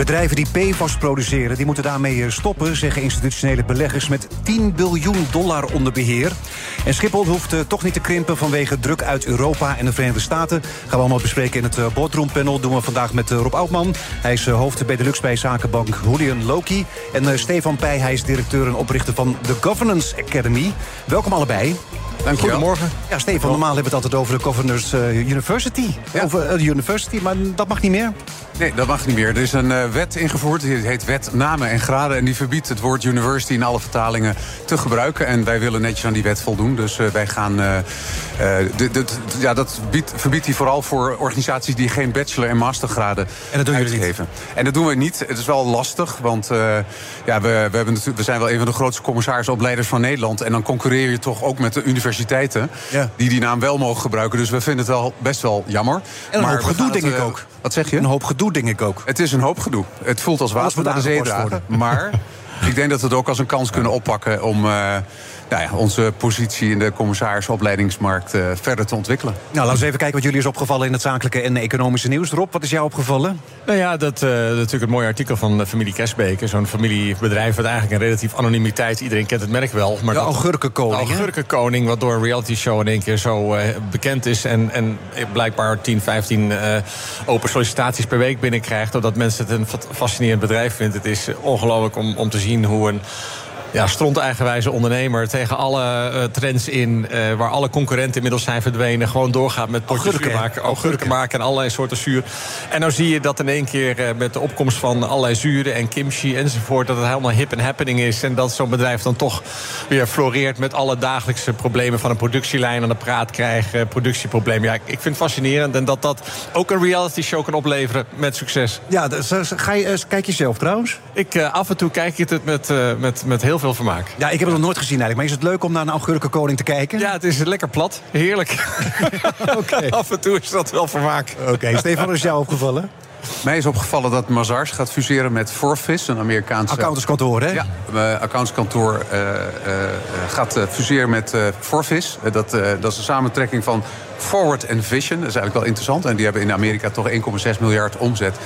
Bedrijven die PFAS produceren, die moeten daarmee eh, stoppen... zeggen institutionele beleggers met 10 biljoen dollar onder beheer. En Schiphol hoeft uh, toch niet te krimpen vanwege druk uit Europa en de Verenigde Staten. Gaan we allemaal bespreken in het uh, boardroompanel. Doen we vandaag met Rob Oudman. Hij is hoofd Benelux bij zakenbank Julian Loki. En Stefan Pij, hij is directeur en oprichter van de Governance Academy. Welkom allebei. Dankjewel. Goedemorgen. Ja, Stefan, normaal hebben we het altijd over de Governors University. Ja. Over de university, maar dat mag niet meer. Nee, dat mag niet meer. Er is een uh, wet ingevoerd, die heet Wet Namen en Graden... en die verbiedt het woord university in alle vertalingen te gebruiken. En wij willen netjes aan die wet voldoen. Dus uh, wij gaan... Uh, ja, dat biedt, verbiedt hij vooral voor organisaties... die geen bachelor- en mastergraden en dat doen uitgeven. En dat doen we niet. Het is wel lastig, want ja, we, we, hebben we zijn wel een van de grootste commissarisopleiders van Nederland... en dan concurreer je toch ook met de universiteiten... Ja. die die naam wel mogen gebruiken. Dus we vinden het wel best wel jammer. En een hoop gedoe, denk ik ook. Wat zeg je? Een hoop gedoe, denk ik ook. Het is een hoop gedoe. Het voelt als water naar de zee dragen. Maar ik denk dat we het ook als een kans kunnen oppakken om uh, nou ja, onze positie in de commissarisopleidingsmarkt uh, verder te ontwikkelen. Nou, laten we eens even kijken wat jullie is opgevallen in het zakelijke en economische nieuws. Rob, wat is jou opgevallen? Nou ja, dat, uh, natuurlijk het mooie artikel van de familie Kesbeke. Zo'n familiebedrijf met eigenlijk een relatief anonimiteit. Iedereen kent het merk wel. Maar de dat, augurkenkoning. De augurkenkoning, wat door een reality show in één keer zo uh, bekend is. En, en blijkbaar 10, 15 uh, open sollicitaties per week binnenkrijgt. Doordat mensen het een fascinerend bedrijf vinden. Het is ongelooflijk om, om te zien hoe een ja, stront-eigenwijze ondernemer tegen alle uh, trends in... Uh, waar alle concurrenten inmiddels zijn verdwenen... gewoon doorgaat met potjes Augurken, maken, augurken maken en allerlei soorten zuur. En nou zie je dat in één keer uh, met de opkomst van allerlei zuren en kimchi enzovoort... dat het helemaal hip en happening is. En dat zo'n bedrijf dan toch weer floreert... met alle dagelijkse problemen van een productielijn aan de praat krijgen... productieproblemen. Ja, ik vind het fascinerend. En dat dat ook een reality show kan opleveren met succes. Ja, dus, ga je, kijk je zelf trouwens? Ik, af en toe kijk ik het met, met, met heel veel vermaak. Ja, ik heb het nog nooit gezien eigenlijk. Maar is het leuk om naar een augurkenkoning te kijken? Ja, het is lekker plat. Heerlijk. okay. Af en toe is dat wel vermaak. Oké, okay. Stefan, is jou opgevallen? Mij is opgevallen dat Mazars gaat fuseren met Forvis, een Amerikaanse... Accountantskantoor, hè? Ja, uh, accountantskantoor uh, uh, gaat fuseren met Forvis. dat, dat is een samentrekking van Forward Vision. Dat is eigenlijk wel interessant. En die hebben in Amerika toch 1,6 miljard omzet.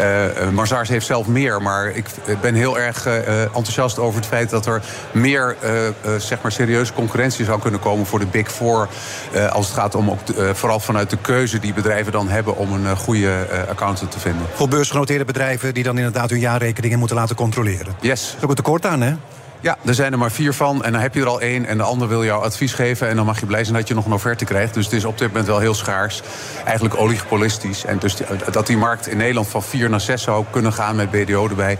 Uh, Mazars heeft zelf meer. Maar ik ben heel erg uh, enthousiast over het feit dat er meer uh, zeg maar serieuze concurrentie zou kunnen komen voor de Big Four. als het gaat om ook vooral vanuit de keuze die bedrijven dan hebben om een goede accountant te vinden. Voor beursgenoteerde bedrijven die dan inderdaad hun jaarrekeningen moeten laten controleren. Yes. Dat is ook een tekort aan, hè? Ja, er zijn er maar vier van. En dan heb je er al één. En de ander wil jou advies geven. En dan mag je blij zijn dat je nog een offerte krijgt. Dus het is op dit moment wel heel schaars. Eigenlijk oligopolistisch. En dus dat die markt in Nederland van vier naar zes zou kunnen gaan met BDO erbij.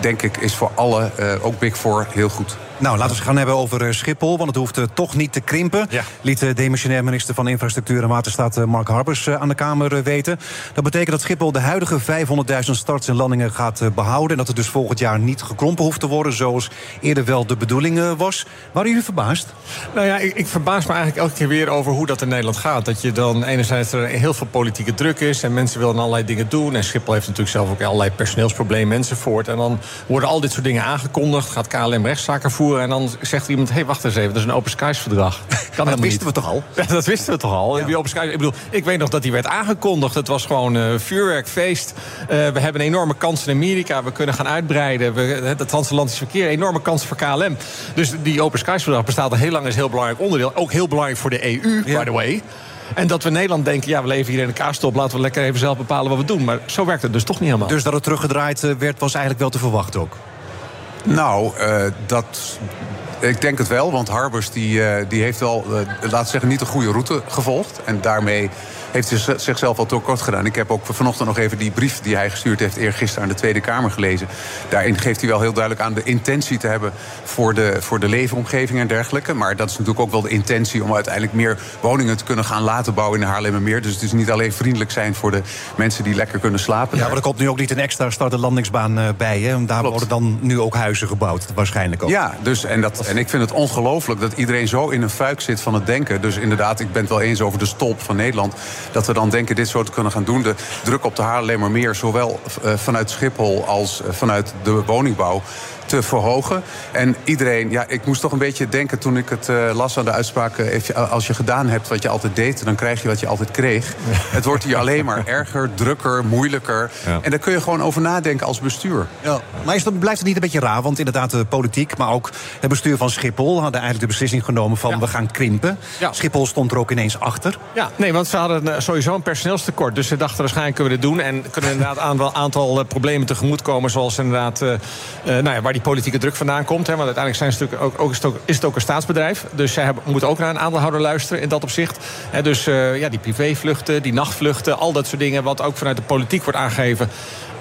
Denk ik is voor alle, uh, ook Big Four, heel goed. Nou, laten we het gaan hebben over Schiphol, want het hoeft uh, toch niet te krimpen. Ja. Liet de demissionair minister van Infrastructuur en Waterstaat uh, Mark Harbers aan de Kamer weten. Dat betekent dat Schiphol de huidige 500.000 starts en landingen gaat behouden. En dat het dus volgend jaar niet gekrompen hoeft te worden, zoals eerder wel de bedoeling was. Waren jullie verbaasd? Nou ja, ik, ik, verbaas me eigenlijk elke keer weer over hoe dat in Nederland gaat. Dat je dan enerzijds er heel veel politieke druk is en mensen willen allerlei dingen doen. En Schiphol heeft natuurlijk zelf ook allerlei personeelsproblemen enzovoort. En dan worden al dit soort dingen aangekondigd. Gaat KLM rechtszaken voeren. En dan zegt iemand: hé, hey, wacht eens even, dat is een open skies verdrag. Kan dat wisten niet. we toch al? Ja, dat wisten we toch al. Ja. Die open skies, ik bedoel, ik weet nog dat die werd aangekondigd. Het was gewoon uh, vuurwerkfeest. Uh, we hebben een enorme kans in Amerika. We kunnen gaan uitbreiden. We, het transatlantisch verkeer, enorme kansen voor KLM. Dus die open skies verdrag bestaat al heel lang, is een heel belangrijk onderdeel. Ook heel belangrijk voor de EU, ja. by the way. En dat we in Nederland denken, ja, we leven hier in een kaastop... laten we lekker even zelf bepalen wat we doen. Maar zo werkt het dus toch niet helemaal. Dus dat het teruggedraaid werd, was eigenlijk wel te verwachten ook? Nou, uh, dat ik denk het wel, want Harbers die, uh, die heeft wel, uh, laten we zeggen, niet een goede route gevolgd. En daarmee heeft zichzelf al tekort gedaan. Ik heb ook vanochtend nog even die brief die hij gestuurd heeft... eergisteren aan de Tweede Kamer gelezen. Daarin geeft hij wel heel duidelijk aan de intentie te hebben... voor de, voor de leefomgeving en dergelijke. Maar dat is natuurlijk ook wel de intentie... om uiteindelijk meer woningen te kunnen gaan laten bouwen in de Haarlemmermeer. Dus het is niet alleen vriendelijk zijn voor de mensen die lekker kunnen slapen. Ja, maar er komt nu ook niet een extra start- en landingsbaan uh, bij. Hè? Daar Klopt. worden dan nu ook huizen gebouwd, waarschijnlijk ook. Ja, dus, en, dat, en ik vind het ongelooflijk dat iedereen zo in een fuik zit van het denken. Dus inderdaad, ik ben het wel eens over de stolp van Nederland... dat we dan denken dit soort kunnen gaan doen. De druk op de Haarlemmermeer, zowel vanuit Schiphol als vanuit de woningbouw te verhogen. En iedereen, ja, ik moest toch een beetje denken toen ik het uh, las aan de uitspraak. Uh, als je gedaan hebt wat je altijd deed, dan krijg je wat je altijd kreeg. Het wordt hier alleen maar erger, drukker, moeilijker. En daar kun je gewoon over nadenken als bestuur. Ja. Maar is het, blijft het niet een beetje raar? Want inderdaad, de politiek, maar ook het bestuur van Schiphol hadden eigenlijk de beslissing genomen van we gaan krimpen. Schiphol stond er ook ineens achter. Ja, nee, want ze hadden sowieso een personeelstekort. Dus ze dachten waarschijnlijk kunnen we dit doen. En kunnen inderdaad aan een aantal problemen tegemoetkomen. Zoals inderdaad, uh, nou ja, waar die politieke druk vandaan komt. Hè, want uiteindelijk zijn ze ook, ook, is, het ook, is het ook een staatsbedrijf. Dus zij hebben, moeten ook naar een aandeelhouder luisteren in dat opzicht. Hè, dus uh, ja, die privévluchten, die nachtvluchten, al dat soort dingen... wat ook vanuit de politiek wordt aangegeven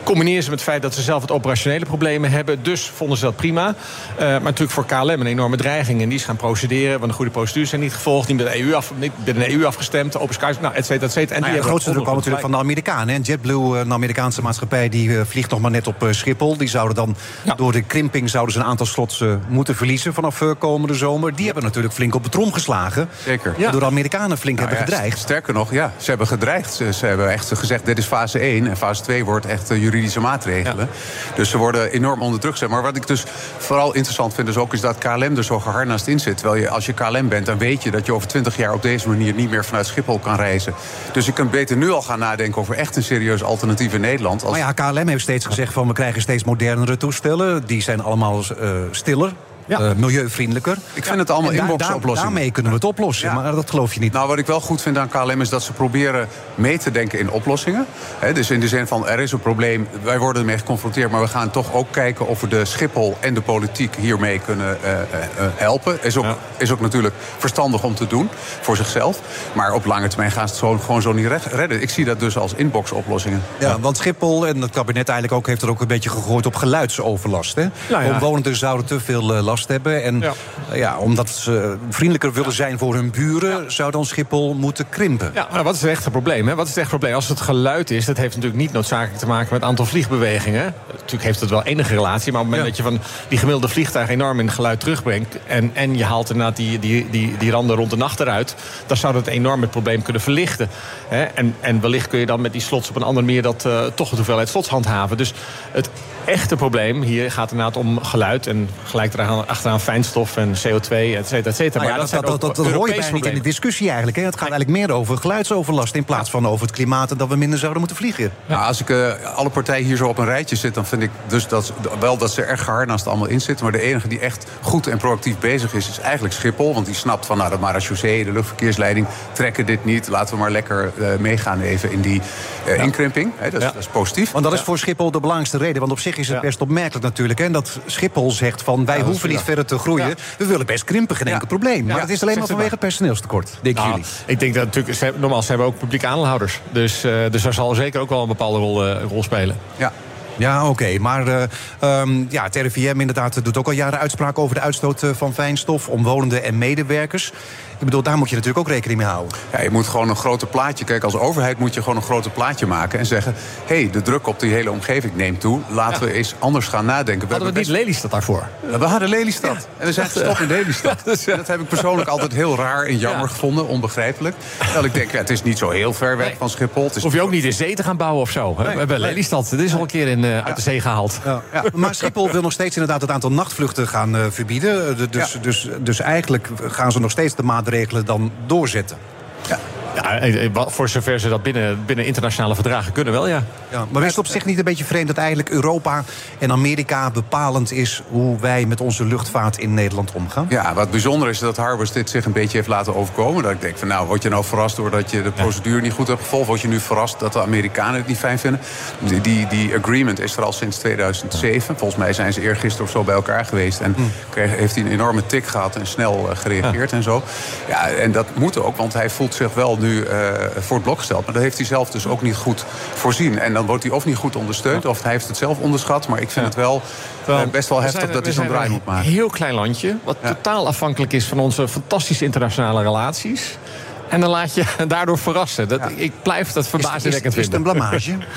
Combineer ze met het feit dat ze zelf het operationele problemen hebben. Dus vonden ze dat prima. Uh, maar natuurlijk voor KLM een enorme dreiging. En die is gaan procederen, want de goede procedures zijn niet gevolgd. Niet met de EU, af, niet met de EU afgestemd. Open skies, nou, et cetera, et cetera. En nou ja, de grootste druk kwam natuurlijk van de Amerikanen. En JetBlue, een Amerikaanse maatschappij, die uh, vliegt nog maar net op Schiphol. Die zouden dan ja. door de krimping zouden ze een aantal slots moeten verliezen vanaf komende zomer. Die hebben natuurlijk flink op de trom geslagen. Zeker. Ja. Door de Amerikanen flink nou, hebben gedreigd. Sterker nog, ja, ze hebben gedreigd. Ze, ze, hebben echt gezegd, dit is fase 1. En fase 2 wordt echt juridische maatregelen. Dus ze worden enorm onder druk gezet. Maar wat ik dus vooral interessant vind is ook... is dat KLM er zo geharnast in zit. Terwijl je, als je KLM bent, dan weet je dat je over 20 jaar... op deze manier niet meer vanuit Schiphol kan reizen. Dus je kunt beter nu al gaan nadenken over echt een serieus alternatief in Nederland. Als... Maar ja, KLM heeft steeds gezegd van we krijgen steeds modernere toestellen. Die zijn allemaal uh, stiller. Ja. Uh, milieuvriendelijker. Ik vind het allemaal inbox-oplossingen. daarmee kunnen we het oplossen, maar dat geloof je niet. Nou, wat ik wel goed vind aan KLM is dat ze proberen mee te denken in oplossingen. dus in de zin van, er is een probleem, wij worden ermee geconfronteerd... maar we gaan toch ook kijken of we de Schiphol en de politiek hiermee kunnen uh, uh, helpen. Is ook, is ook natuurlijk verstandig om te doen, voor zichzelf. Maar op lange termijn gaan ze het zo, gewoon zo niet redden. Ik zie dat dus als inbox-oplossingen. Ja, want Schiphol en het kabinet eigenlijk ook... heeft er ook een beetje gegooid op geluidsoverlast. Hè? Nou Omwonenden zouden te veel last hebben. En ja. ja. omdat ze vriendelijker willen zijn voor hun buren, zou dan Schiphol moeten krimpen. Ja, maar wat is het echte probleem? Hè? Wat is het echt probleem? Als het geluid is, dat heeft natuurlijk niet noodzakelijk te maken met het aantal vliegbewegingen. Natuurlijk heeft het wel enige relatie, maar op het moment dat je van die gemiddelde vliegtuig enorm in geluid terugbrengt. En, en je haalt inderdaad die, die, die, die randen rond de nacht eruit, dan zou dat enorm het probleem kunnen verlichten. Hè? En, en wellicht kun je dan met die slots op een andere manier dat uh, toch het hoeveelheid slots handhaven. Dus het echte probleem hier gaat inderdaad om geluid en gelijk eraan, achteraan fijnstof en CO2, et cetera, et cetera. Nou ja, maar dat, dat, dat, hoor je bijna niet in de discussie eigenlijk. Hè. Het gaat eigenlijk meer over geluidsoverlast in plaats van over het klimaat en dat we minder zouden moeten vliegen. Ja. Nou, als ik uh, alle partijen hier zo op een rijtje zit, dan vind ik dus dat wel dat ze er erg geharnaast allemaal in zitten. Maar de enige die echt goed en proactief bezig is, is eigenlijk Schiphol. Want die snapt van nou, de marechaussee, de luchtverkeersleiding trekken dit niet. Laten we maar lekker uh, meegaan even in die uh, inkrimping. He, dat, dat, is positief. Want dat is voor Schiphol de belangrijkste reden. Want op zich is het best opmerkelijk natuurlijk. Hè, dat Schiphol zegt van wij hoeven niet verder te groeien. We willen best krimpen, geen enkel probleem. Maar het is alleen maar vanwege het personeelstekort, denken nou, jullie? Ik denk dat natuurlijk, ze, normaal ze hebben ook publieke aandeelhouders. Dus, uh, dus daar zal zeker ook wel een bepaalde rol, uh, rol spelen. Ja. Ja, oké. Maar uh, um, ja, het RIVM inderdaad doet ook al jaren uitspraken over de uitstoot van fijnstof, omwonenden en medewerkers. Ik bedoel, daar moet je natuurlijk ook rekening mee houden. Ja, je moet gewoon een groter plaatje. Kijk, als overheid moet je gewoon een groter plaatje maken en zeggen: hé, hey, de druk op die hele omgeving neemt toe. Laten we eens anders gaan nadenken. We hadden we niet Lelystad daarvoor? We hadden Lelystad. Ja. En we zijn gestopt in Lelystad. dus, dat heb ik persoonlijk altijd heel raar en jammer gevonden, onbegrijpelijk. Terwijl ik denk, ja, het is niet zo heel ver weg van Schiphol. Het is Hoef je ook niet in zee te gaan bouwen of zo. Nee, we hebben Lelystad. Dit is al een keer in, uh, uit de zee gehaald. Maar Schiphol wil nog steeds inderdaad het aantal nachtvluchten gaan uh, verbieden. Dus, dus, dus eigenlijk gaan ze nog steeds de maatregelen dan doorzetten. Ja. Ja, eh, eh, voor zover ze dat binnen, binnen internationale verdragen kunnen wel, ja. ja maar is het op zich niet een beetje vreemd dat eigenlijk Europa en Amerika bepalend is hoe wij met onze luchtvaart in Nederland omgaan? Ja, wat bijzonder is dat Harbers dit zich een beetje heeft laten overkomen. Dat ik denk van nou, word je nou verrast doordat je de procedure niet goed hebt gevolgd? Word je nu verrast dat de Amerikanen het niet fijn vinden? Die, die, die agreement is er al sinds 2007. Volgens mij zijn ze eergisteren of zo bij elkaar geweest. En hm. kreeg, heeft hij een enorme tik gehad en snel uh, gereageerd en zo. Ja, en dat moet ook, want hij voelt zich wel nu uh, voor het blok gesteld. Maar dat heeft hij zelf dus ook niet goed voorzien. En dan wordt hij of niet goed ondersteund, of hij heeft het zelf onderschat. Maar ik vind het wel uh, best wel heftig dat hij zo'n draai moet maken. Een heel klein landje, wat totaal afhankelijk is van onze fantastische internationale relaties. En dan laat je daardoor verrassen. Dat, Ik blijf dat verbazingwekkend vinden. Is het een blamage?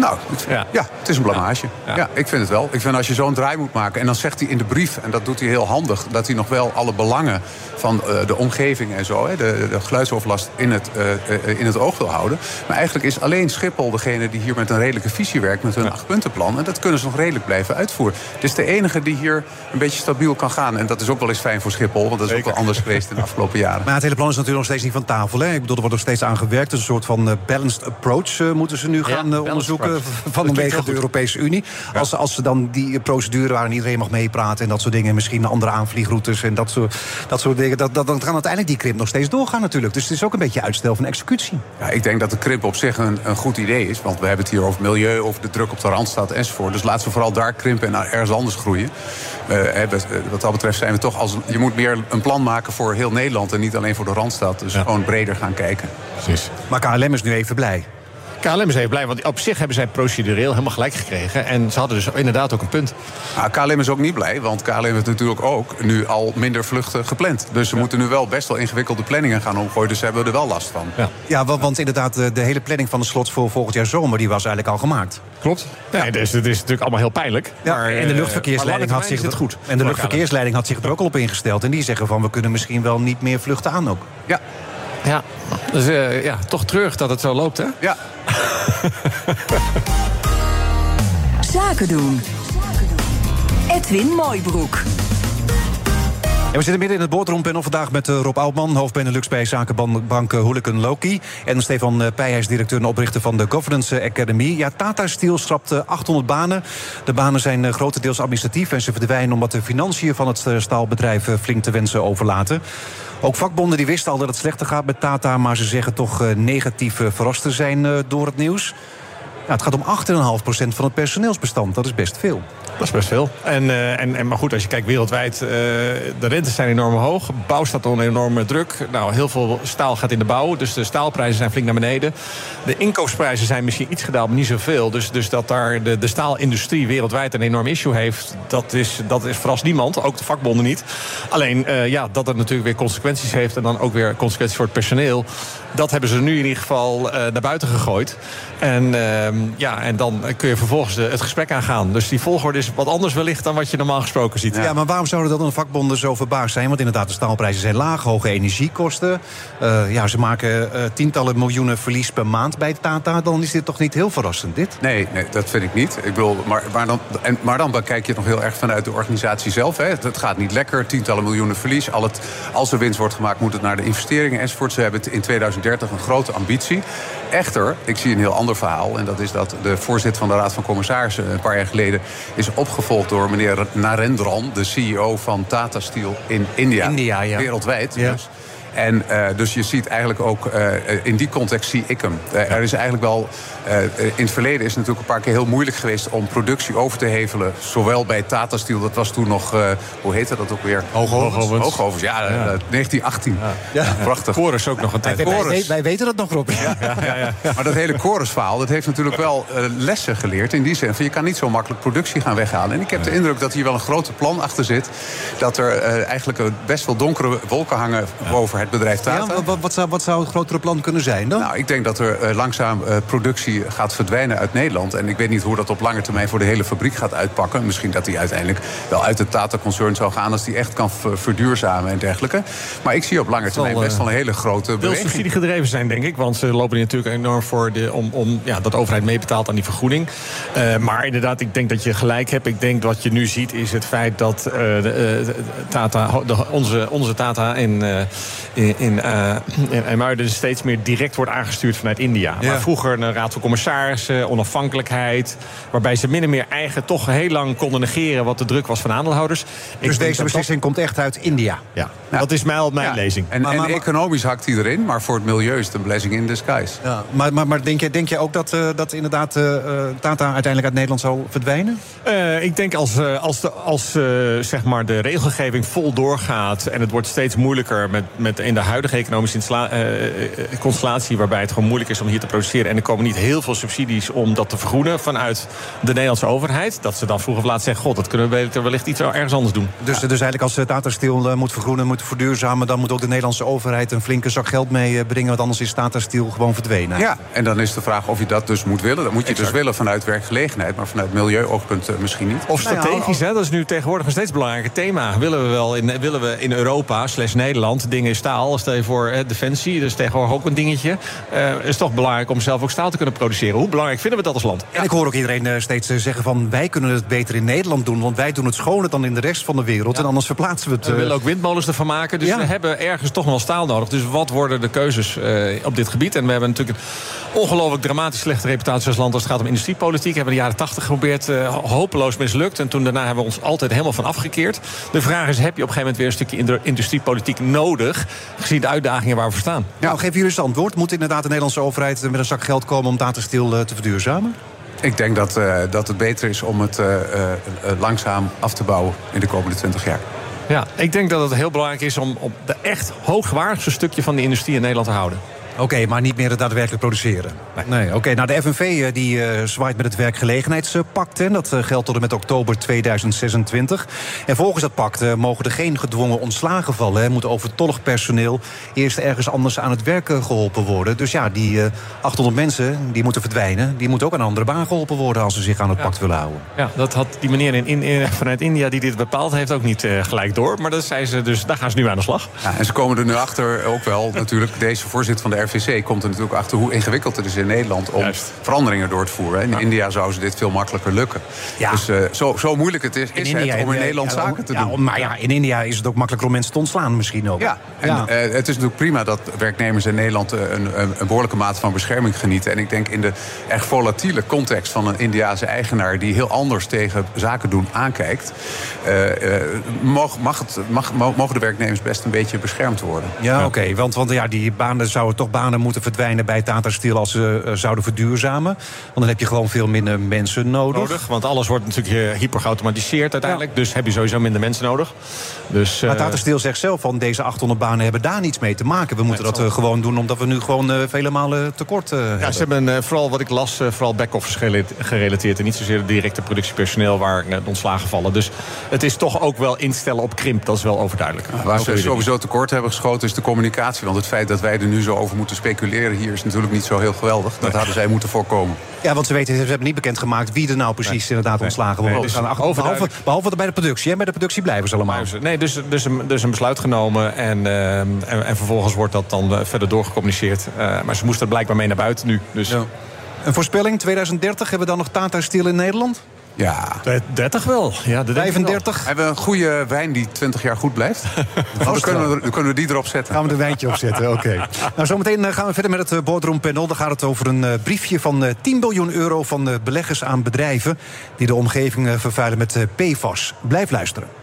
Nou, het, ja. ja. het is een blamage. Ja. ik vind het wel. Ik vind als je zo'n draai moet maken... en dan zegt hij in de brief, en dat doet hij heel handig... dat hij nog wel alle belangen van uh, de omgeving en zo... Hè, de, de geluidsoverlast in het, uh, in het oog wil houden. Maar eigenlijk is alleen Schiphol degene die hier met een redelijke visie werkt... met hun ja. achtpuntenplan. En dat kunnen ze nog redelijk blijven uitvoeren. Het is de enige die hier een beetje stabiel kan gaan. En dat is ook wel eens fijn voor Schiphol... want dat is ook wel anders geweest in de afgelopen jaren. Maar het hele plan is natuurlijk nog steeds niet van tafel. Hè? Ik bedoel, er wordt nog steeds aan gewerkt. Dus een soort van balanced approach moeten ze nu gaan onderzoeken... vanwege de Europese Unie. Als, als ze dan die procedure waar iedereen mag meepraten... en dat soort dingen, misschien andere aanvliegroutes en dat soort, dat soort dingen... Dat, dat, dan kan uiteindelijk die krimp nog steeds doorgaan natuurlijk. Dus het is ook een beetje uitstel van executie. Ja, ik denk dat de krimp op zich een, een goed idee is. Want we hebben het hier over milieu, over de druk op de randstad enzovoort. Dus laten we vooral daar krimpen en ergens anders groeien. Uh, wat dat betreft zijn we toch als... Je moet meer een plan maken voor heel Nederland... en niet alleen voor de Randstad. Dus gewoon breder gaan kijken. Precies. Maar KLM is nu even blij. KLM is even blij, want op zich hebben zij procedureel helemaal gelijk gekregen. En ze hadden dus inderdaad ook een punt. Nou, KLM is ook niet blij, want KLM heeft natuurlijk ook nu al minder vluchten gepland. Dus ze moeten nu wel best wel ingewikkelde planningen gaan omgooien. Dus ze hebben er wel last van. Ja, ja want, want, inderdaad, de, hele planning van de slot voor volgend jaar zomer... die was eigenlijk al gemaakt. Klopt. Ja. Dus het is natuurlijk allemaal heel pijnlijk. Ja, maar, en de luchtverkeersleiding had zich het goed. En de luchtverkeersleiding had zich er ook al op ingesteld. En die zeggen van we kunnen misschien wel niet meer vluchten aan ook. Ja. Ja, dus uh, ja, toch terug dat het zo loopt, hè? Ja. Zaken doen. Edwin Mooibroek. We zitten midden in het boardroompanel vandaag met eh, Rob Oudman, hoofd Benelux bij zakenbank Hooligan Loki. En Stefan eh, Peijhuis, directeur en oprichter van de Governance Academy. Ja, Tata Steel schrapt 800 banen. De banen zijn grotendeels administratief en ze verdwijnen omdat de financiën van het staalbedrijf flink te wensen overlaten. Ook vakbonden die wisten al dat het slechter gaat met Tata... maar ze zeggen toch negatief verrast te zijn door het nieuws. Ja, het gaat om 8,5% van het personeelsbestand. Dat is best veel. Dat is best veel. En, uh, en, en, maar goed, als je kijkt wereldwijd, uh, de rentes zijn enorm hoog. Bouw staat onder enorme druk. Nou, heel veel staal gaat in de bouw, dus de staalprijzen zijn flink naar beneden. De inkoopsprijzen zijn misschien iets gedaald, maar niet zoveel. Dus, dus dat daar de, de staalindustrie wereldwijd een enorm issue heeft... dat is, dat is verrast niemand, ook de vakbonden niet. Alleen, uh, ja, dat het natuurlijk weer consequenties heeft... en dan ook weer consequenties voor het personeel... dat hebben ze nu in ieder geval naar buiten gegooid. En, ehm, ja, en dan kun je vervolgens de, het gesprek aangaan. Dus die volgorde is wat anders wellicht dan wat je normaal gesproken ziet. Ja, maar waarom zouden dan de vakbonden zo verbaasd zijn? Want inderdaad, de staalprijzen zijn laag, hoge energiekosten. Uh, ja, ze maken uh, tientallen miljoenen verlies per maand bij Tata. Dan is dit toch niet heel verrassend, dit? Nee, nee dat vind ik niet. Ik bedoel, maar, maar, dan, en, maar dan kijk je het nog heel erg vanuit de organisatie zelf. Hè. Het, gaat niet lekker, tientallen miljoenen verlies. Al het, als er winst wordt gemaakt, moet het naar de investeringen enzovoort. Ze hebben in 2030 een grote ambitie. Echter, ik zie een heel ander verhaal. En dat is dat de voorzitter van de Raad van Commissarissen... een paar jaar geleden is opgevolgd door meneer Narendran... de CEO van Tata Steel in India. India ja. Wereldwijd dus. En uh, dus je ziet eigenlijk ook, uh, in die context zie ik hem. Uh, er is eigenlijk wel, in het verleden is het natuurlijk een paar keer heel moeilijk geweest om productie over te hevelen. Zowel bij Tata Steel, dat was toen nog, hoe heette dat ook weer? Hoogovens. Hoogovens, ja, ja. 1918. Ja. ja. Prachtig. Chorus ook nog een tijd. Wij, wij, wij, weten dat nog, Rob. Ja, ja, Maar dat hele chorusverhaal, dat heeft natuurlijk wel lessen geleerd. In die zin van, je kan niet zo makkelijk productie gaan weghalen. En ik heb de indruk dat hier wel een grote plan achter zit. Dat er eigenlijk best wel donkere wolken hangen boven het bedrijf Tata. Ja, wat, wat, zou, wat zou het grotere plan kunnen zijn dan? Nou, ik denk dat er uh, langzaam uh, productie gaat verdwijnen uit Nederland. En ik weet niet hoe dat op lange termijn voor de hele fabriek gaat uitpakken. Misschien dat die uiteindelijk wel uit het Tata-concern zou gaan... als die echt kan verduurzamen en dergelijke. Maar ik zie op lange termijn best wel een hele grote beweging. subsidie gedreven zijn, denk ik. Want ze lopen hier natuurlijk enorm voor de, om, om ja, dat de overheid meebetaalt aan die vergoeding. Uh, maar inderdaad, ik denk dat je gelijk hebt. Ik denk wat je nu ziet is het feit dat de, Tata, de, onze, onze Tata in, in, in, uh, in steeds meer direct wordt aangestuurd vanuit India. Ja. Maar vroeger een raad van commissarissen, onafhankelijkheid... waarbij ze min en meer eigen toch heel lang konden negeren... wat de druk was van aandeelhouders. Dus deze beslissing komt echt uit India? Ja, dat is mijn, mijn lezing. En, maar, economisch hakt hij erin, maar voor het milieu is het een blessing in disguise. Ja, maar, maar, maar denk, je, denk je ook dat, uh, dat inderdaad uh, Tata uiteindelijk uit Nederland zal verdwijnen? ik denk als, als, de, als zeg maar de regelgeving vol doorgaat... en het wordt steeds moeilijker met, met in de huidige economische constellatie... waarbij het gewoon moeilijk is om hier te produceren... en er komen niet heel veel subsidies om dat te vergroenen... vanuit de Nederlandse overheid... dat ze dan vroeg of laat zeggen... god, dat kunnen we wellicht iets ergens anders doen. Dus, dus eigenlijk als Tata Steel moet vergroenen, moet verduurzamen... dan moet ook de Nederlandse overheid een flinke zak geld meebrengen... want anders is Tata Steel gewoon verdwenen. Ja, en dan is de vraag of je dat dus moet willen. Dat moet je dus willen vanuit werkgelegenheid... maar vanuit milieuoogpunt misschien niet. Of strategisch, hè? dat is nu tegenwoordig een steeds belangrijker thema. Willen we wel in, willen we in Europa, slash Nederland, dingen in staal... stel je voor eh, defensie, dus tegenwoordig ook een dingetje... Uh, is toch belangrijk om zelf ook staal te kunnen produceren. Hoe belangrijk vinden we dat als land? En ik hoor ook iedereen uh, steeds zeggen van... wij kunnen het beter in Nederland doen, want wij doen het schoner dan in de rest van de wereld. En anders verplaatsen we het. We willen ook windmolens ervan maken, dus we hebben ergens toch nog wel staal nodig. Dus wat worden de keuzes op dit gebied? En we hebben natuurlijk een ongelooflijk dramatisch slechte reputatie als land... als het gaat om industriepolitiek. We hebben de jaren 80 geprobeerd, hopeloos mislukt. En toen daarna hebben we ons altijd helemaal van afgekeerd. De vraag is, heb je op een gegeven moment weer een stukje industriepolitiek nodig... gezien de uitdagingen waar we voor staan? Nou, geef jullie eens antwoord. Moet inderdaad de Nederlandse overheid met een zak geld komen... om Datastil uh, te verduurzamen? Ik denk dat, uh, dat het beter is om het uh, langzaam af te bouwen in de komende 20 jaar. Ja, ik denk dat het heel belangrijk is om op de echt hoogwaardigste stukje van de industrie in Nederland te houden. Oké, maar niet meer het daadwerkelijk produceren. Nee, oké. Nou, de FNV eh, die, uh, zwaait met het werkgelegenheidspact. En dat uh, geldt tot en met oktober 2026. En volgens dat pact mogen er geen gedwongen ontslagen vallen. Er moet overtollig personeel eerst ergens anders aan het werk geholpen worden. Dus ja, die 800 mensen die moeten verdwijnen. Die moeten ook aan een andere baan geholpen worden... als ze zich aan het pact willen houden. Ja, dat had die meneer in, in, vanuit India die dit bepaald heeft ook niet gelijk door. Maar dat zei ze, dus daar gaan ze nu aan de slag. Ja, en ze komen er nu achter ook wel natuurlijk... deze voorzitter van de RVC komt er natuurlijk achter hoe ingewikkeld het is in Nederland om veranderingen door te voeren. In India zou ze dit veel makkelijker lukken. Ja. Dus uh, zo, zo moeilijk het is, is het om in Nederland zaken te doen. Maar ja, in India is het ook makkelijker om mensen te ontslaan misschien ook. Ja, en uh, het is natuurlijk prima dat werknemers in Nederland een, een, een, behoorlijke mate van bescherming genieten. En ik denk in de echt volatiele context van een Indiase eigenaar die heel anders tegen zaken doen aankijkt, uh, mag, mag het, mag, mogen de werknemers best een beetje beschermd worden. Ja, oké. Okay, want, want ja, die banen zouden toch banen moeten verdwijnen bij Tata Steel als ze uh, zouden verduurzamen. Want dan heb je gewoon veel minder mensen nodig. nodig want alles wordt natuurlijk hyper geautomatiseerd uiteindelijk. Ja. Dus heb je sowieso minder mensen nodig. Dus, uh... Maar Tata Steel zegt zelf van deze 800 banen hebben daar niets mee te maken. We moeten nee, dat gewoon doen omdat we nu gewoon vele malen tekort hebben. Ja, ze hebben vooral wat ik las, vooral back-office gerelateerd. En niet zozeer directe productiepersoneel waar ontslagen vallen. Dus het is toch ook wel instellen op krimp. Dat is wel overduidelijk. Ja, waar ze sowieso tekort hebben geschoten is de communicatie. Want het feit dat wij er nu zo over moeten speculeren hier is natuurlijk niet zo heel geweldig. Dat hadden zij moeten voorkomen. Ja, want ze weten, ze hebben niet bekendgemaakt wie er nou precies nee. inderdaad ontslagen wordt. Nee, dus behalve, behalve bij de productie. Hè? Bij de productie blijven ze allemaal. Nee, dus, dus, een, dus een besluit genomen. En, uh, en, en, vervolgens wordt dat dan uh, verder doorgecommuniceerd. Uh, maar ze moesten er blijkbaar mee naar buiten nu. Dus. Ja. Een voorspelling, 2030, hebben we dan nog Tata Steel in Nederland? Ja. 30 wel. Ja, de 35. Hebben we een goede wijn die 20 jaar goed blijft? dan, kunnen we, kunnen we die erop zetten. Gaan we een wijntje opzetten, oké. Okay. nou, zometeen eh, gaan we verder met het boardroompanel. Dan gaat het over een uh, briefje van uh, 10 biljoen euro van beleggers aan bedrijven... die de omgeving vervuilen met PFAS. Blijf luisteren.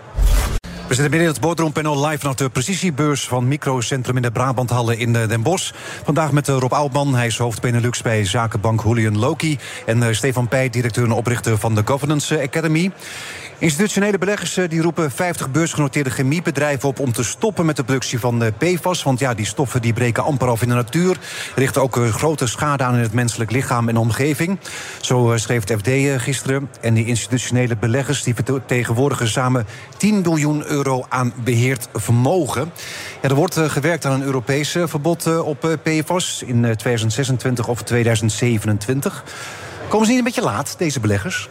We zitten binnen het boardroompanel live vanaf de precisiebeurs van Microcentrum in de Brabanthallen in Den Bosch. Vandaag met Rob Oudman, hij is hoofd Benelux bij Zakenbank Julian Loki. En Stefan Pij, directeur en oprichter van de Governance Academy. Institutionele beleggers eh, die roepen 50 beursgenoteerde chemiebedrijven op om te stoppen met de productie van eh, PFAS. Want ja, die stoffen die breken amper af in de natuur. Richten ook eh, grote schade aan in het menselijk lichaam en omgeving. Zo schreef het FD gisteren. En die institutionele beleggers die vertegenwoordigen samen 10 biljoen euro aan beheerd vermogen. Er wordt gewerkt aan een Europees verbod op PFAS in 2026 of 2027. Komen ze niet een beetje laat, deze beleggers?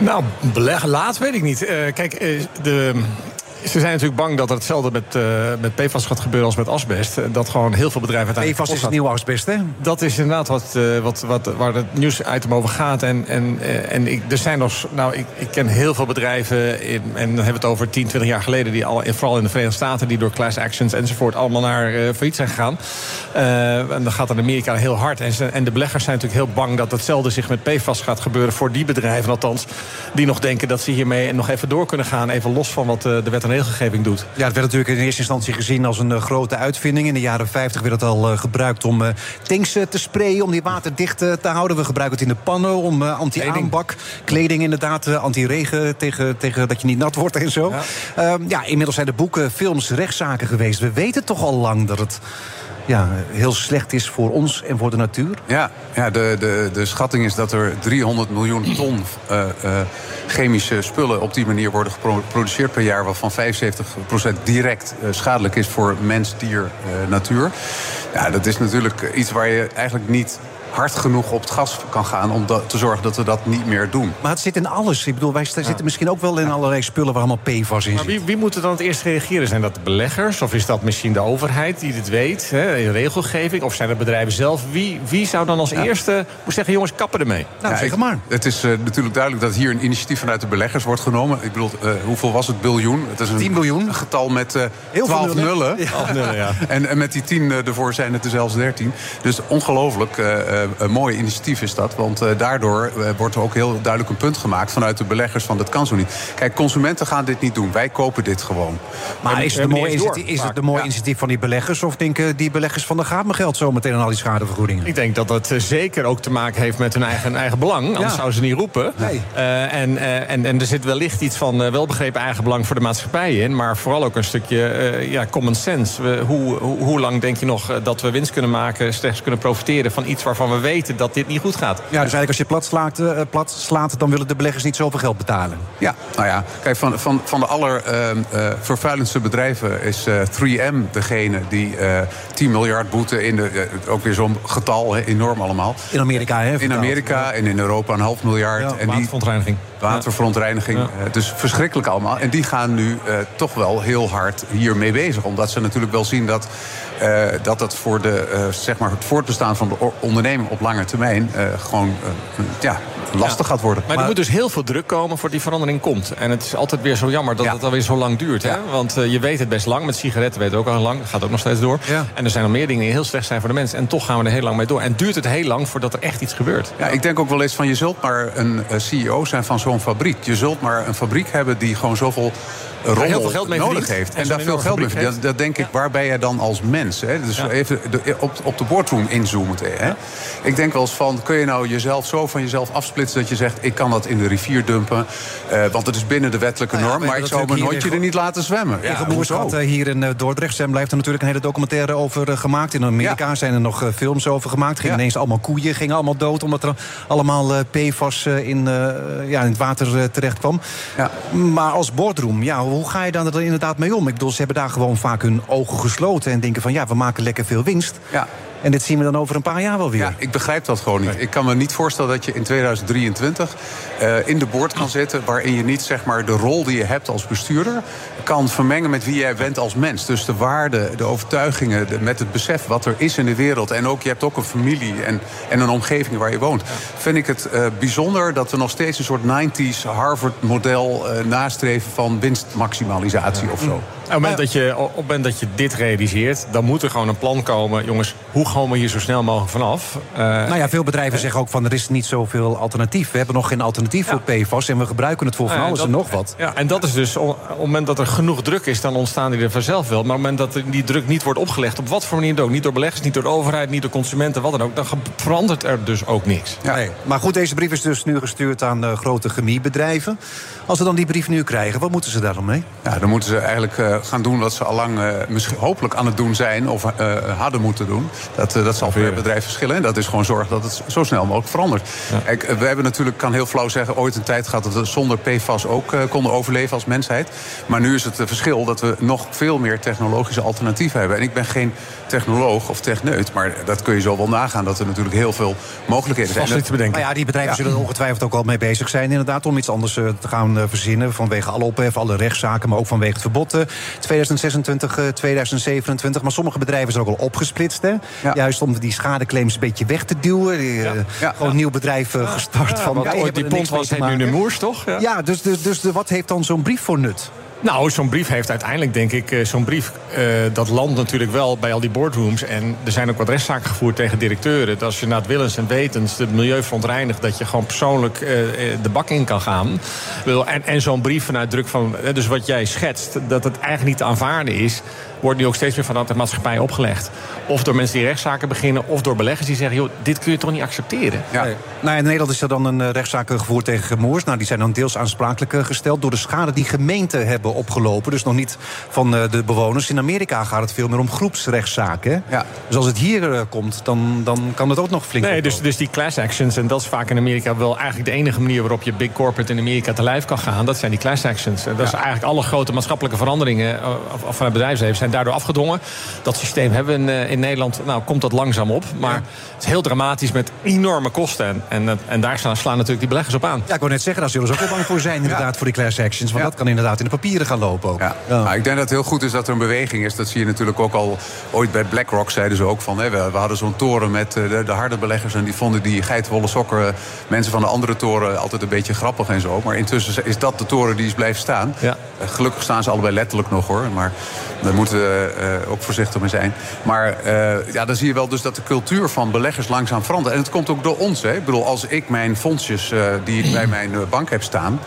Nou, beleggen laat weet ik niet. Uh, kijk, uh, de, ze zijn natuurlijk bang dat er hetzelfde met, uh, met PFAS gaat gebeuren als met asbest. Dat gewoon heel veel bedrijven uiteindelijk. PFAS is het nieuwe asbest, hè? Dat is inderdaad wat, uh, wat, wat, waar het nieuwsitem over gaat. En, en, uh, en ik, er zijn nog. Nou, ik, ik ken heel veel bedrijven. In, en dan hebben we het over 10, 20 jaar geleden. Die al, vooral in de Verenigde Staten. die door class actions enzovoort. allemaal naar failliet zijn gegaan. en dan gaat in Amerika heel hard. En, ze, en de beleggers zijn natuurlijk heel bang dat hetzelfde zich met PFAS gaat gebeuren. voor die bedrijven althans. die nog denken dat ze hiermee nog even door kunnen gaan. Even los van wat de wet en regelgeving doet. Ja, het werd natuurlijk in eerste instantie gezien als een uh, grote uitvinding. In de jaren 50 werd het al uh, gebruikt om uh, tanks te sprayen, om die waterdicht te houden. We gebruiken het in de pannen om anti-aanbak. Kleding inderdaad, anti-regen, tegen, tegen dat je niet nat wordt en zo. Ja. Ehm, ja, inmiddels zijn de boeken, films, rechtszaken geweest. We weten toch al lang dat het ja, heel slecht is voor ons en voor de natuur? Ja, ja de, de, de schatting is dat er 300 miljoen ton uh, uh, chemische spullen op die manier worden geproduceerd per jaar, waarvan 75% direct uh, schadelijk is voor mens, dier, natuur. Ja, dat is natuurlijk iets waar je eigenlijk niet hard genoeg op het gas kan gaan om te zorgen dat we dat niet meer doen. Maar het zit in alles. Ik bedoel, wij zitten misschien ook wel in allerlei spullen waar allemaal PFAS in maar wie, wie moet er dan het eerst reageren? Zijn dat de beleggers? Of is dat misschien de overheid die dit weet? Hè, in regelgeving? Of zijn het bedrijven zelf? Wie, wie zou dan als eerste moeten zeggen, jongens, kappen ermee? Nou, zeg maar. Het is uh, natuurlijk duidelijk dat hier een initiatief vanuit de beleggers wordt genomen. Ik bedoel, uh, hoeveel was het? Biljoen? Het is een 10 biljoen. Een getal met uh, Heel 12 nullen. nullen. Ja. nullen ja. en, en, met die 10 ervoor zijn het er zelfs 13. Dus ongelooflijk mooi initiatief is dat. Want uh, daardoor uh, wordt er ook heel duidelijk een punt gemaakt vanuit de beleggers van dat kan zo niet. Kijk, consumenten gaan dit niet doen. Wij kopen dit gewoon. Maar is het, een mooi initiatief, is het een mooi ja. initiatief van die beleggers? Of denken die beleggers van de gaat me geld zo meteen aan al die schadevergoedingen? Ik denk dat dat zeker ook te maken heeft met hun eigen, eigen belang. Anders ja. zouden ze niet roepen. Nee. Uh, en, en, en er zit wellicht iets van welbegrepen eigen belang voor de maatschappij in. Maar vooral ook een stukje ja, common sense. We, hoe, hoe, hoe lang denk je nog dat we winst kunnen maken, slechts kunnen profiteren van iets waarvan we weten dat dit niet goed gaat? Ja, dus eigenlijk als je plat slaat, uh, plat slaat, dan willen de beleggers niet zoveel geld betalen. Ja, nou ja, kijk, van, van, van de allervervuilendste uh, uh, bedrijven is 3M degene die 10 miljard boete in de. ook weer zo'n getal, hè, enorm allemaal. In Amerika, hè? In Amerika ja. en in Europa een half miljard. Ja, en waterverontreiniging. Die, waterverontreiniging. Ja. dus verschrikkelijk allemaal. En die gaan nu toch wel heel hard hiermee bezig. Omdat ze natuurlijk wel zien dat. Uh, dat dat voor de, uh, zeg maar het voortbestaan van de onderneming op lange termijn uh, gewoon ja, lastig ja. gaat worden. Maar, maar, er moet dus heel veel druk komen voor die verandering komt. En het is altijd weer zo jammer dat ja. het alweer zo lang duurt. Hè? Want je weet het best lang. Met sigaretten weet het ook al lang. gaat ook nog steeds door. En er zijn nog meer dingen die heel slecht zijn voor de mensen. En toch gaan we er heel lang mee door. En duurt het heel lang voordat er echt iets gebeurt. Ja, ik denk ook wel eens van je zult maar een CEO zijn van zo'n fabriek. Je zult maar een fabriek hebben die gewoon zoveel rommel heel veel geld mee nodig heeft. En, en daar veel geld mee verdient. Dat, dat, denk ik, waar ben jij dan als mens? Hè? Dus even de, op, op de boardroom inzoomen. Hè? Ik denk wel eens van, kun je nou jezelf zo van jezelf afsplitsen... dat je zegt, ik kan dat in de rivier dumpen. Uh, want het is binnen de wettelijke nou norm. Maar ik zou mijn hondje er niet laten zwemmen. Ja, ja hier in uh, Dordrecht. Zijn blijft er natuurlijk een hele documentaire over gemaakt. In Amerika zijn er nog films over gemaakt. Gingen ineens allemaal koeien, gingen allemaal dood... omdat er allemaal PFAS in, ja, in het water terecht kwam. Maar als boardroom, ja, hoe ga je dan er inderdaad mee om? Ik bedoel, ze hebben daar gewoon vaak hun ogen gesloten... en denken van ja, we maken lekker veel winst. Ja. En dit zien we dan over een paar jaar wel weer. Ja, ik begrijp dat gewoon niet. Ik kan me niet voorstellen dat je in 2023 uh, in de boord kan zitten... waarin je niet zeg maar, de rol die je hebt als bestuurder... kan vermengen met wie jij bent als mens. Dus de waarden, de overtuigingen, de, met het besef wat er is in de wereld... en ook je hebt ook een familie en, en een omgeving waar je woont... Vind ik het uh, bijzonder dat we nog steeds een soort 90s Harvard-model... Uh, nastreven van winstmaximalisatie ja. of zo. Op het, moment dat je, op het moment dat je dit realiseert, dan moet er gewoon een plan komen. Jongens, hoe komen we hier zo snel mogelijk vanaf? Uh, nou ja, veel bedrijven uh, zeggen ook van er is niet zoveel alternatief. We hebben nog geen alternatief ja. voor PFAS en we gebruiken het voor van alles dat, en nog wat. Ja, en dat is dus, op het moment dat er genoeg druk is, dan ontstaan die er vanzelf wel. Maar op het moment dat die druk niet wordt opgelegd, op wat voor manier ook, niet door beleggers, niet door de overheid, niet door consumenten, wat dan ook, dan verandert er dus ook niks. Ja. Nee. Maar goed, deze brief is dus nu gestuurd aan uh, grote chemiebedrijven. Als ze dan die brief nu krijgen, wat moeten ze daar dan mee? Ja, dan moeten ze eigenlijk uh, gaan doen wat ze al lang uh, misschien hopelijk aan het doen zijn of uh, hadden moeten doen. Dat, dat zal per bedrijf verschillen. En dat is gewoon zorgen dat het zo snel mogelijk verandert. Ja. Kijk, we hebben natuurlijk, kan heel flauw zeggen, ooit een tijd gehad dat we zonder PFAS ook konden overleven als mensheid. Maar nu is het verschil dat we nog veel meer technologische alternatieven hebben. En ik ben geen technoloog of techneut, maar dat kun je zo wel nagaan dat er natuurlijk heel veel mogelijkheden zijn. Vast te bedenken. Maar ja, die bedrijven ja. zullen er ongetwijfeld ook al mee bezig zijn, inderdaad, om iets anders te gaan verzinnen. Vanwege alle ophef, alle rechtszaken, maar ook vanwege het verbod. 2026, 2027. Maar sommige bedrijven zijn ook al opgesplitst. Hè? Ja. Juist om die schadeclaims een beetje weg te duwen. Die, ja. Ja. Gewoon een nieuw bedrijf uh, gestart. van, ooit die pond was, nu de Moers, toch? Ja, dus, dus, dus de, wat heeft dan zo'n brief voor nut? Nou, zo'n brief heeft uiteindelijk, denk ik, eh, zo'n brief... Uh, dat landt natuurlijk wel bij al die boardrooms. En er zijn ook wat rechtszaken gevoerd tegen directeuren. Dat als je na het willens en wetens het milieu verontreinigt... dat je gewoon persoonlijk uh, de bak in kan gaan. En, en zo'n brief vanuit druk van... Dus wat jij schetst, dat het eigenlijk niet te aanvaarden is wordt nu ook steeds meer vanuit de maatschappij opgelegd. Of door mensen die rechtszaken beginnen, of door beleggers die zeggen: joh, dit kun je toch niet accepteren? Ja. Nou, in Nederland is er dan een rechtszaak gevoerd tegen Moers. Nou, die zijn dan deels aansprakelijk gesteld door de schade die gemeenten hebben opgelopen. Dus nog niet van de bewoners. In Amerika gaat het veel meer om groepsrechtszaken. Ja. Dus als het hier komt, dan, dan kan het ook nog flink. Nee, dus, dus die class actions, en dat is vaak in Amerika wel eigenlijk de enige manier waarop je big corporate in Amerika te lijf kan gaan. Dat zijn die class actions. Dat is eigenlijk alle grote maatschappelijke veranderingen van het bedrijfsleven zijn daardoor afgedwongen. Dat systeem hebben we in, eh, in Nederland. Nou, komt dat langzaam op. Maar het is heel dramatisch met enorme kosten. En, en, en daar slaan, slaan natuurlijk die beleggers op aan. Ja, ik wou net zeggen, daar zullen ze ook wel bang voor zijn, inderdaad, voor die class actions. Want dat kan inderdaad in de papieren gaan lopen ook. Ja. Nou, ik denk dat het heel goed is dat er een beweging is. Dat zie je natuurlijk ook al ooit bij BlackRock zeiden ze ook van. Hè, we, we, hadden zo'n toren met eh, de, de, harde beleggers. En die vonden die geitenwolle sokken eh, mensen van de andere toren altijd een beetje grappig en zo. Maar intussen is dat de toren die is blijven staan. Ja. Gelukkig staan ze allebei letterlijk nog hoor. Maar daar moeten we uh, ook voorzichtig mee zijn. Maar uh, ja, dan zie je wel dus dat de cultuur van beleggers langzaam verandert. En het komt ook door ons. Hè. Ik bedoel, als ik mijn fondsjes uh, die ik bij mijn bank heb staan...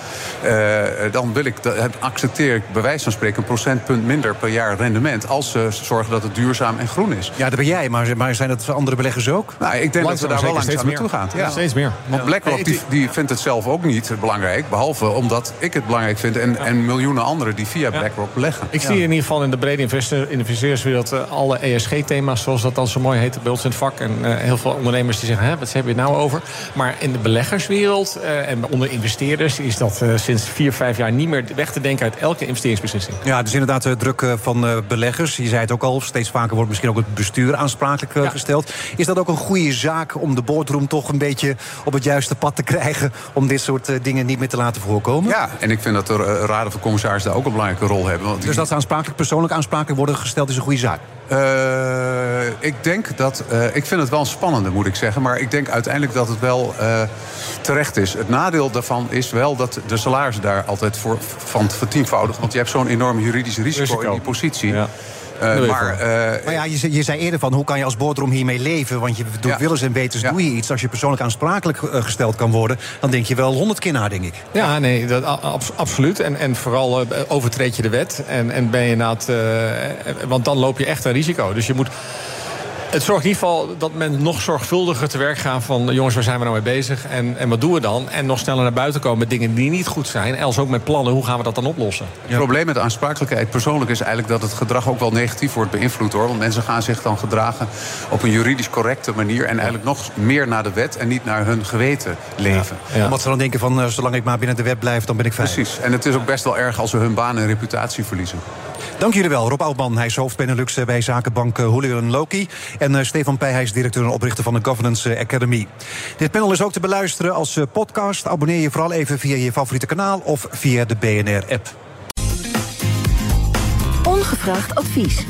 dan wil ik, dat, accepteer ik bij wijze van spreken... een procentpunt minder per jaar rendement... als ze zorgen dat het duurzaam en groen is. Ja, dat ben jij. Maar, maar zijn dat andere beleggers ook? Nou, ik denk langzaam, dat we daar wel langzaam naartoe gaan. Ja. Steeds meer. Want BlackRock die, die, vindt het zelf ook niet belangrijk. Behalve omdat ik het belangrijk vind... en, en miljoenen anderen die via BlackRock beleggen. Ik zie in ieder geval in de brede investeerswereld... Uh, alle ESG-thema's, zoals dat dan zo mooi heet bij ons in het vak. En uh, heel veel ondernemers die zeggen, Hè, wat hebben je het nou over? Maar in de beleggerswereld uh, en onder investeerders... is dat sinds vier, vijf jaar niet meer weg te denken uit elke investeringsbeslissing. Ja, dus inderdaad de druk van beleggers. Je zei het ook al, steeds vaker wordt misschien ook het bestuur aansprakelijk ja. gesteld. Is dat ook een goede zaak om de boardroom toch een beetje op het juiste pad te krijgen... om dit soort dingen niet meer te laten voorkomen? Ja, en ik vind dat de raden van commissarissen daar ook een belangrijke rol hebben. Want dus dat ze aansprakelijk, persoonlijk aansprakelijk worden gesteld is een goede zaak? Uh, ik denk dat. Uh, ik vind het wel een spannende, moet ik zeggen. Maar ik denk uiteindelijk dat het wel uh, terecht is. Het nadeel daarvan is wel dat de salarissen daar altijd voor, van vertienvoudigen. Want je hebt zo'n enorm juridisch risico, risico, in die positie. Ja. Uh, maar, uh, maar ja, je, je, zei eerder van hoe kan je als boardroom hiermee leven? Want je doet ja. willens en wetens, ja. doe je iets. Als je persoonlijk aansprakelijk uh, gesteld kan worden, dan denk je wel honderd keer na, denk ik. Ja, nee, dat, ab, absoluut. En, en vooral overtreed je de wet. En, en ben je na het. want dan loop je echt een risico. Dus je moet. Het zorgt in ieder geval dat men nog zorgvuldiger te werk gaat van... jongens, waar zijn we nou mee bezig en, en wat doen we dan? En nog sneller naar buiten komen met dingen die niet goed zijn. Els ook met plannen, hoe gaan we dat dan oplossen? Het probleem met aansprakelijkheid persoonlijk is eigenlijk... dat het gedrag ook wel negatief wordt beïnvloed. hoor. Want mensen gaan zich dan gedragen op een juridisch correcte manier... en eigenlijk nog meer naar de wet en niet naar hun geweten leven. Ja. Ja. Omdat ze dan denken van, uh, zolang ik maar binnen de wet blijf, dan ben ik veilig. Precies. En het is ook best wel erg als ze hun baan en reputatie verliezen. Dank jullie wel. Rob Oudman, hij is hoofd Benelux bij zakenbank Julian Loki. En uh, Stefan Pij, hij is directeur en oprichter van de Governance Academy. Dit panel is ook te beluisteren als podcast. Abonneer je vooral even via je favoriete kanaal of via de BNR-app. Ongevraagd advies.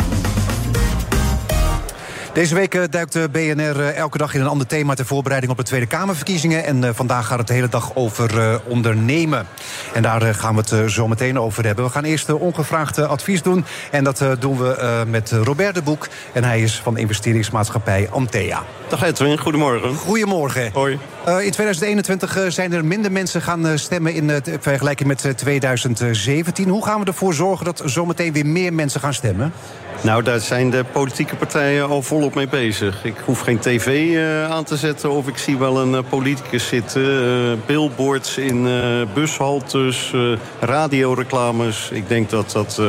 Deze week duikt de BNR elke dag in een ander thema ter voorbereiding op de Tweede Kamerverkiezingen. En vandaag gaat het de hele dag over ondernemen. En daar gaan we het zo meteen over hebben. We gaan eerst ongevraagd advies doen. En dat doen we met Robert de Boek. En hij is van investeringsmaatschappij Antea. Dag Edwin, goedemorgen. Goedemorgen. Hoi. In 2021 zijn er minder mensen gaan stemmen in vergelijking met 2017. Hoe gaan we ervoor zorgen dat zometeen weer meer mensen gaan stemmen? Nou, daar zijn de politieke partijen al volop mee bezig. Ik hoef geen tv uh, aan te zetten of ik zie wel een uh, politicus zitten. Uh, billboards in bushaltes, radioreclames. Ik denk dat dat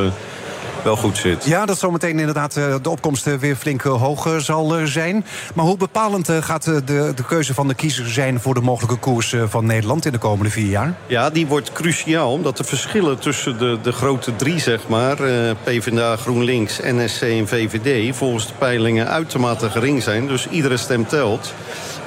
wel goed zit. Ja, dat zometeen inderdaad de opkomst weer flink hoog zal zijn. Maar hoe bepalend gaat de, de keuze van de kiezer zijn... voor de mogelijke koers van Nederland in de komende vier jaar? Ja, die wordt cruciaal. Omdat de verschillen tussen de, de grote drie, zeg maar... PvdA, GroenLinks, NSC en VVD... volgens de peilingen uitermate gering zijn. Dus iedere stem telt.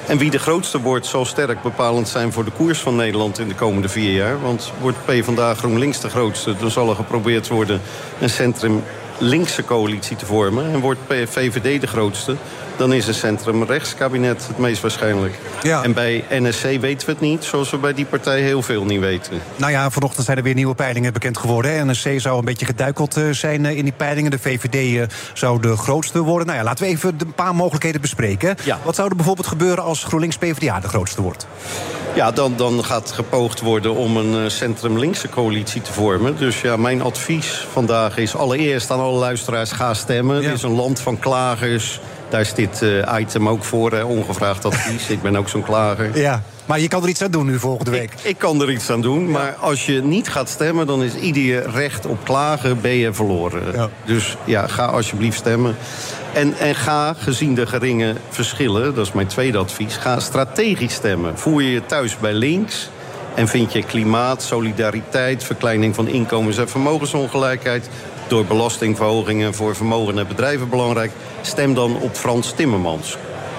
En wie de grootste wordt zal sterk bepalend zijn voor de koers van Nederland in de komende vier jaar. Want wordt PvdA GroenLinks de grootste, dan zal er geprobeerd worden een centrum linkse coalitie te vormen. En wordt VVD de grootste, dan is een centrum-rechtskabinet het meest waarschijnlijk. Ja. En bij NSC weten we het niet, zoals we bij die partij heel veel niet weten. Nou ja, vanochtend zijn er weer nieuwe peilingen bekend geworden. NSC zou een beetje geduikeld eh, zijn eh, in die peilingen. De VVD eh, zou de grootste worden. Nou ja, laten we even een paar mogelijkheden bespreken. Ja. Wat zou er bijvoorbeeld gebeuren als GroenLinks PvdA de grootste wordt? Ja, dan, dan gaat gepoogd worden om een centrum-linkse coalitie te vormen. Dus ja, mijn advies vandaag is allereerst aan alle luisteraars... ga stemmen. Ja. Het is een land van klagers. Daar is dit eh, item ook voor, hè, ongevraagd advies. Ik ben ook zo'n klager. Ja, maar je kan er iets aan doen nu volgende week. Ik, ik kan er iets aan doen, maar als je niet gaat stemmen... dan is ieder recht op klagen, ben je verloren. Ja. Dus ja, ga alsjeblieft stemmen. En, en ga, gezien de geringe verschillen, dat is mijn tweede advies... ga strategisch stemmen. Voel je je thuis bij links... en vind je klimaat, solidariteit... verkleining van inkomens- en vermogensongelijkheid... door belastingverhogingen voor vermogende bedrijven belangrijk... stem dan op Frans Timmermans.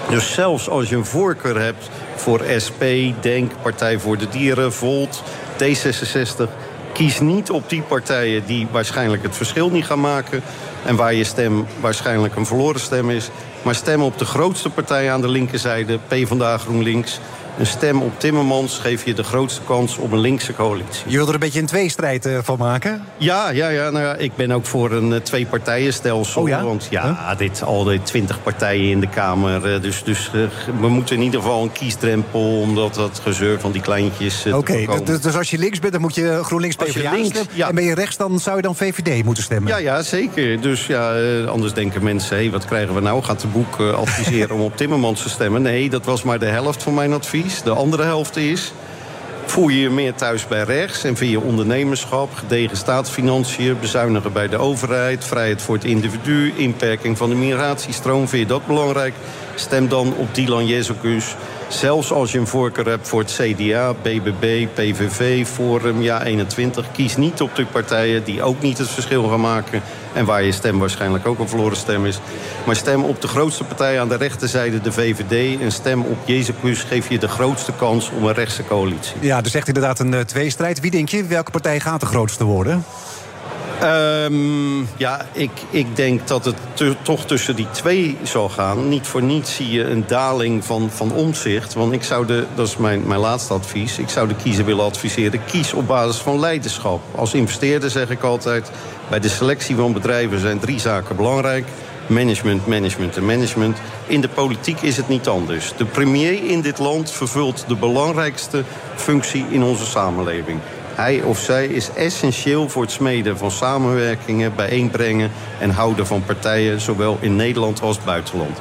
Dus zelfs als je een voorkeur hebt voor SP, DENK, Partij voor de Dieren, Volt, D66... kies niet op die partijen die waarschijnlijk het verschil niet gaan maken... en waar je stem waarschijnlijk een verloren stem is... maar stem op de grootste partij aan de linkerzijde, PvdA GroenLinks... Een stem op Timmermans geeft je de grootste kans op een linkse coalitie. Je wil er een beetje een tweestrijd eh, van maken? Ja, ja, ja, nou ja, ik ben ook voor een eh, twee-partijenstelsel. Oh ja? Want ja, dit, al die twintig partijen in de Kamer. eh, dus dus we moeten in ieder geval een kiesdrempel... omdat dat gezeur van die kleintjes Oké, dus, dus als je links bent, dan moet je GroenLinks PvdA links, stemmen. ja. En ben je rechts, dan zou je dan VVD moeten stemmen. Ja, ja, zeker. Dus ja, anders denken mensen, hé, wat krijgen we nou? Gaat de boek adviseren om op Timmermans te stemmen? Nee, dat was maar de helft van mijn advies. De andere helft is... Voel je je meer thuis bij rechts en je ondernemerschap, gedegen staatsfinanciën, bezuinigen bij de overheid, vrijheid voor het individu, inperking van de migratiestroom, vind je dat belangrijk? Stem dan op Dylan Jezekus. Zelfs als je een voorkeur hebt voor het CDA, BBB, PVV, Forum, Ja 21, kies niet op de partijen die ook niet het verschil gaan maken en waar je stem waarschijnlijk ook een verloren stem is. Maar stem op de grootste partij aan de rechterzijde, de VVD. En stem op Jezekus geef je de grootste kans om een rechtse coalitie. Ja, dus echt inderdaad een eh, tweestrijd. Wie denk je, welke partij gaat de grootste worden? Ehm, ja, ik, ik denk dat het toch tussen die twee zal gaan. Niet voor niets zie je een daling van, van omzicht. Want ik zou de, dat is mijn, mijn laatste advies, ik zou de kiezer willen adviseren... kies op basis van leiderschap. Als investeerder zeg ik altijd... bij de selectie van bedrijven zijn drie zaken belangrijk... Management, management en management. In de politiek is het niet anders. De premier in dit land vervult de belangrijkste functie in onze samenleving. Hij of zij is essentieel voor het smeden van samenwerkingen, bijeenbrengen en houden van partijen, zowel in Nederland als buitenland.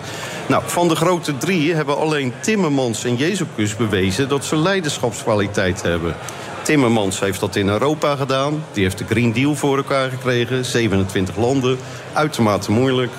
Nou, van de grote drie hebben alleen Timmermans en Jezus bewezen dat ze leiderschapskwaliteit hebben. Timmermans heeft dat in Europa gedaan. Die heeft de Green Deal voor elkaar gekregen. 27 landen. Uitermate moeilijk.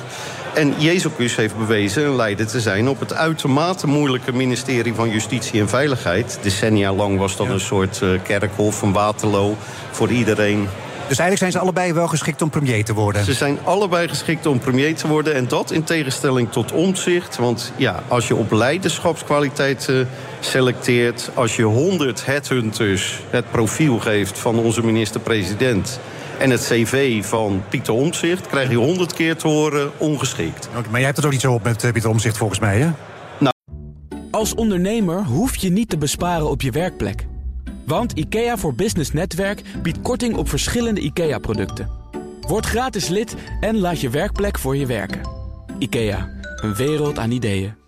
En Jezus heeft bewezen een leider te zijn op het uitermate moeilijke ministerie van Justitie en Veiligheid. Decennia lang was dat een soort eh, kerkhof, een waterloo voor iedereen. Dus eigenlijk zijn ze allebei wel geschikt om premier te worden. Ze zijn allebei geschikt om premier te worden. En dat in tegenstelling tot omzicht. Want ja, als je op leiderschapskwaliteit eh, selecteert... als je 100 headhunters het profiel geeft van onze minister-president... en het cv van Pieter Omzicht... krijg je 100 keer te horen ongeschikt. Maar jij hebt het ook niet zo op met eh, Pieter Omzicht volgens mij, hè? Als ondernemer hoef je niet te besparen op je werkplek. Want IKEA voor Business Netwerk biedt korting op verschillende IKEA-producten. Word gratis lid en laat je werkplek voor je werken. IKEA, een wereld aan ideeën.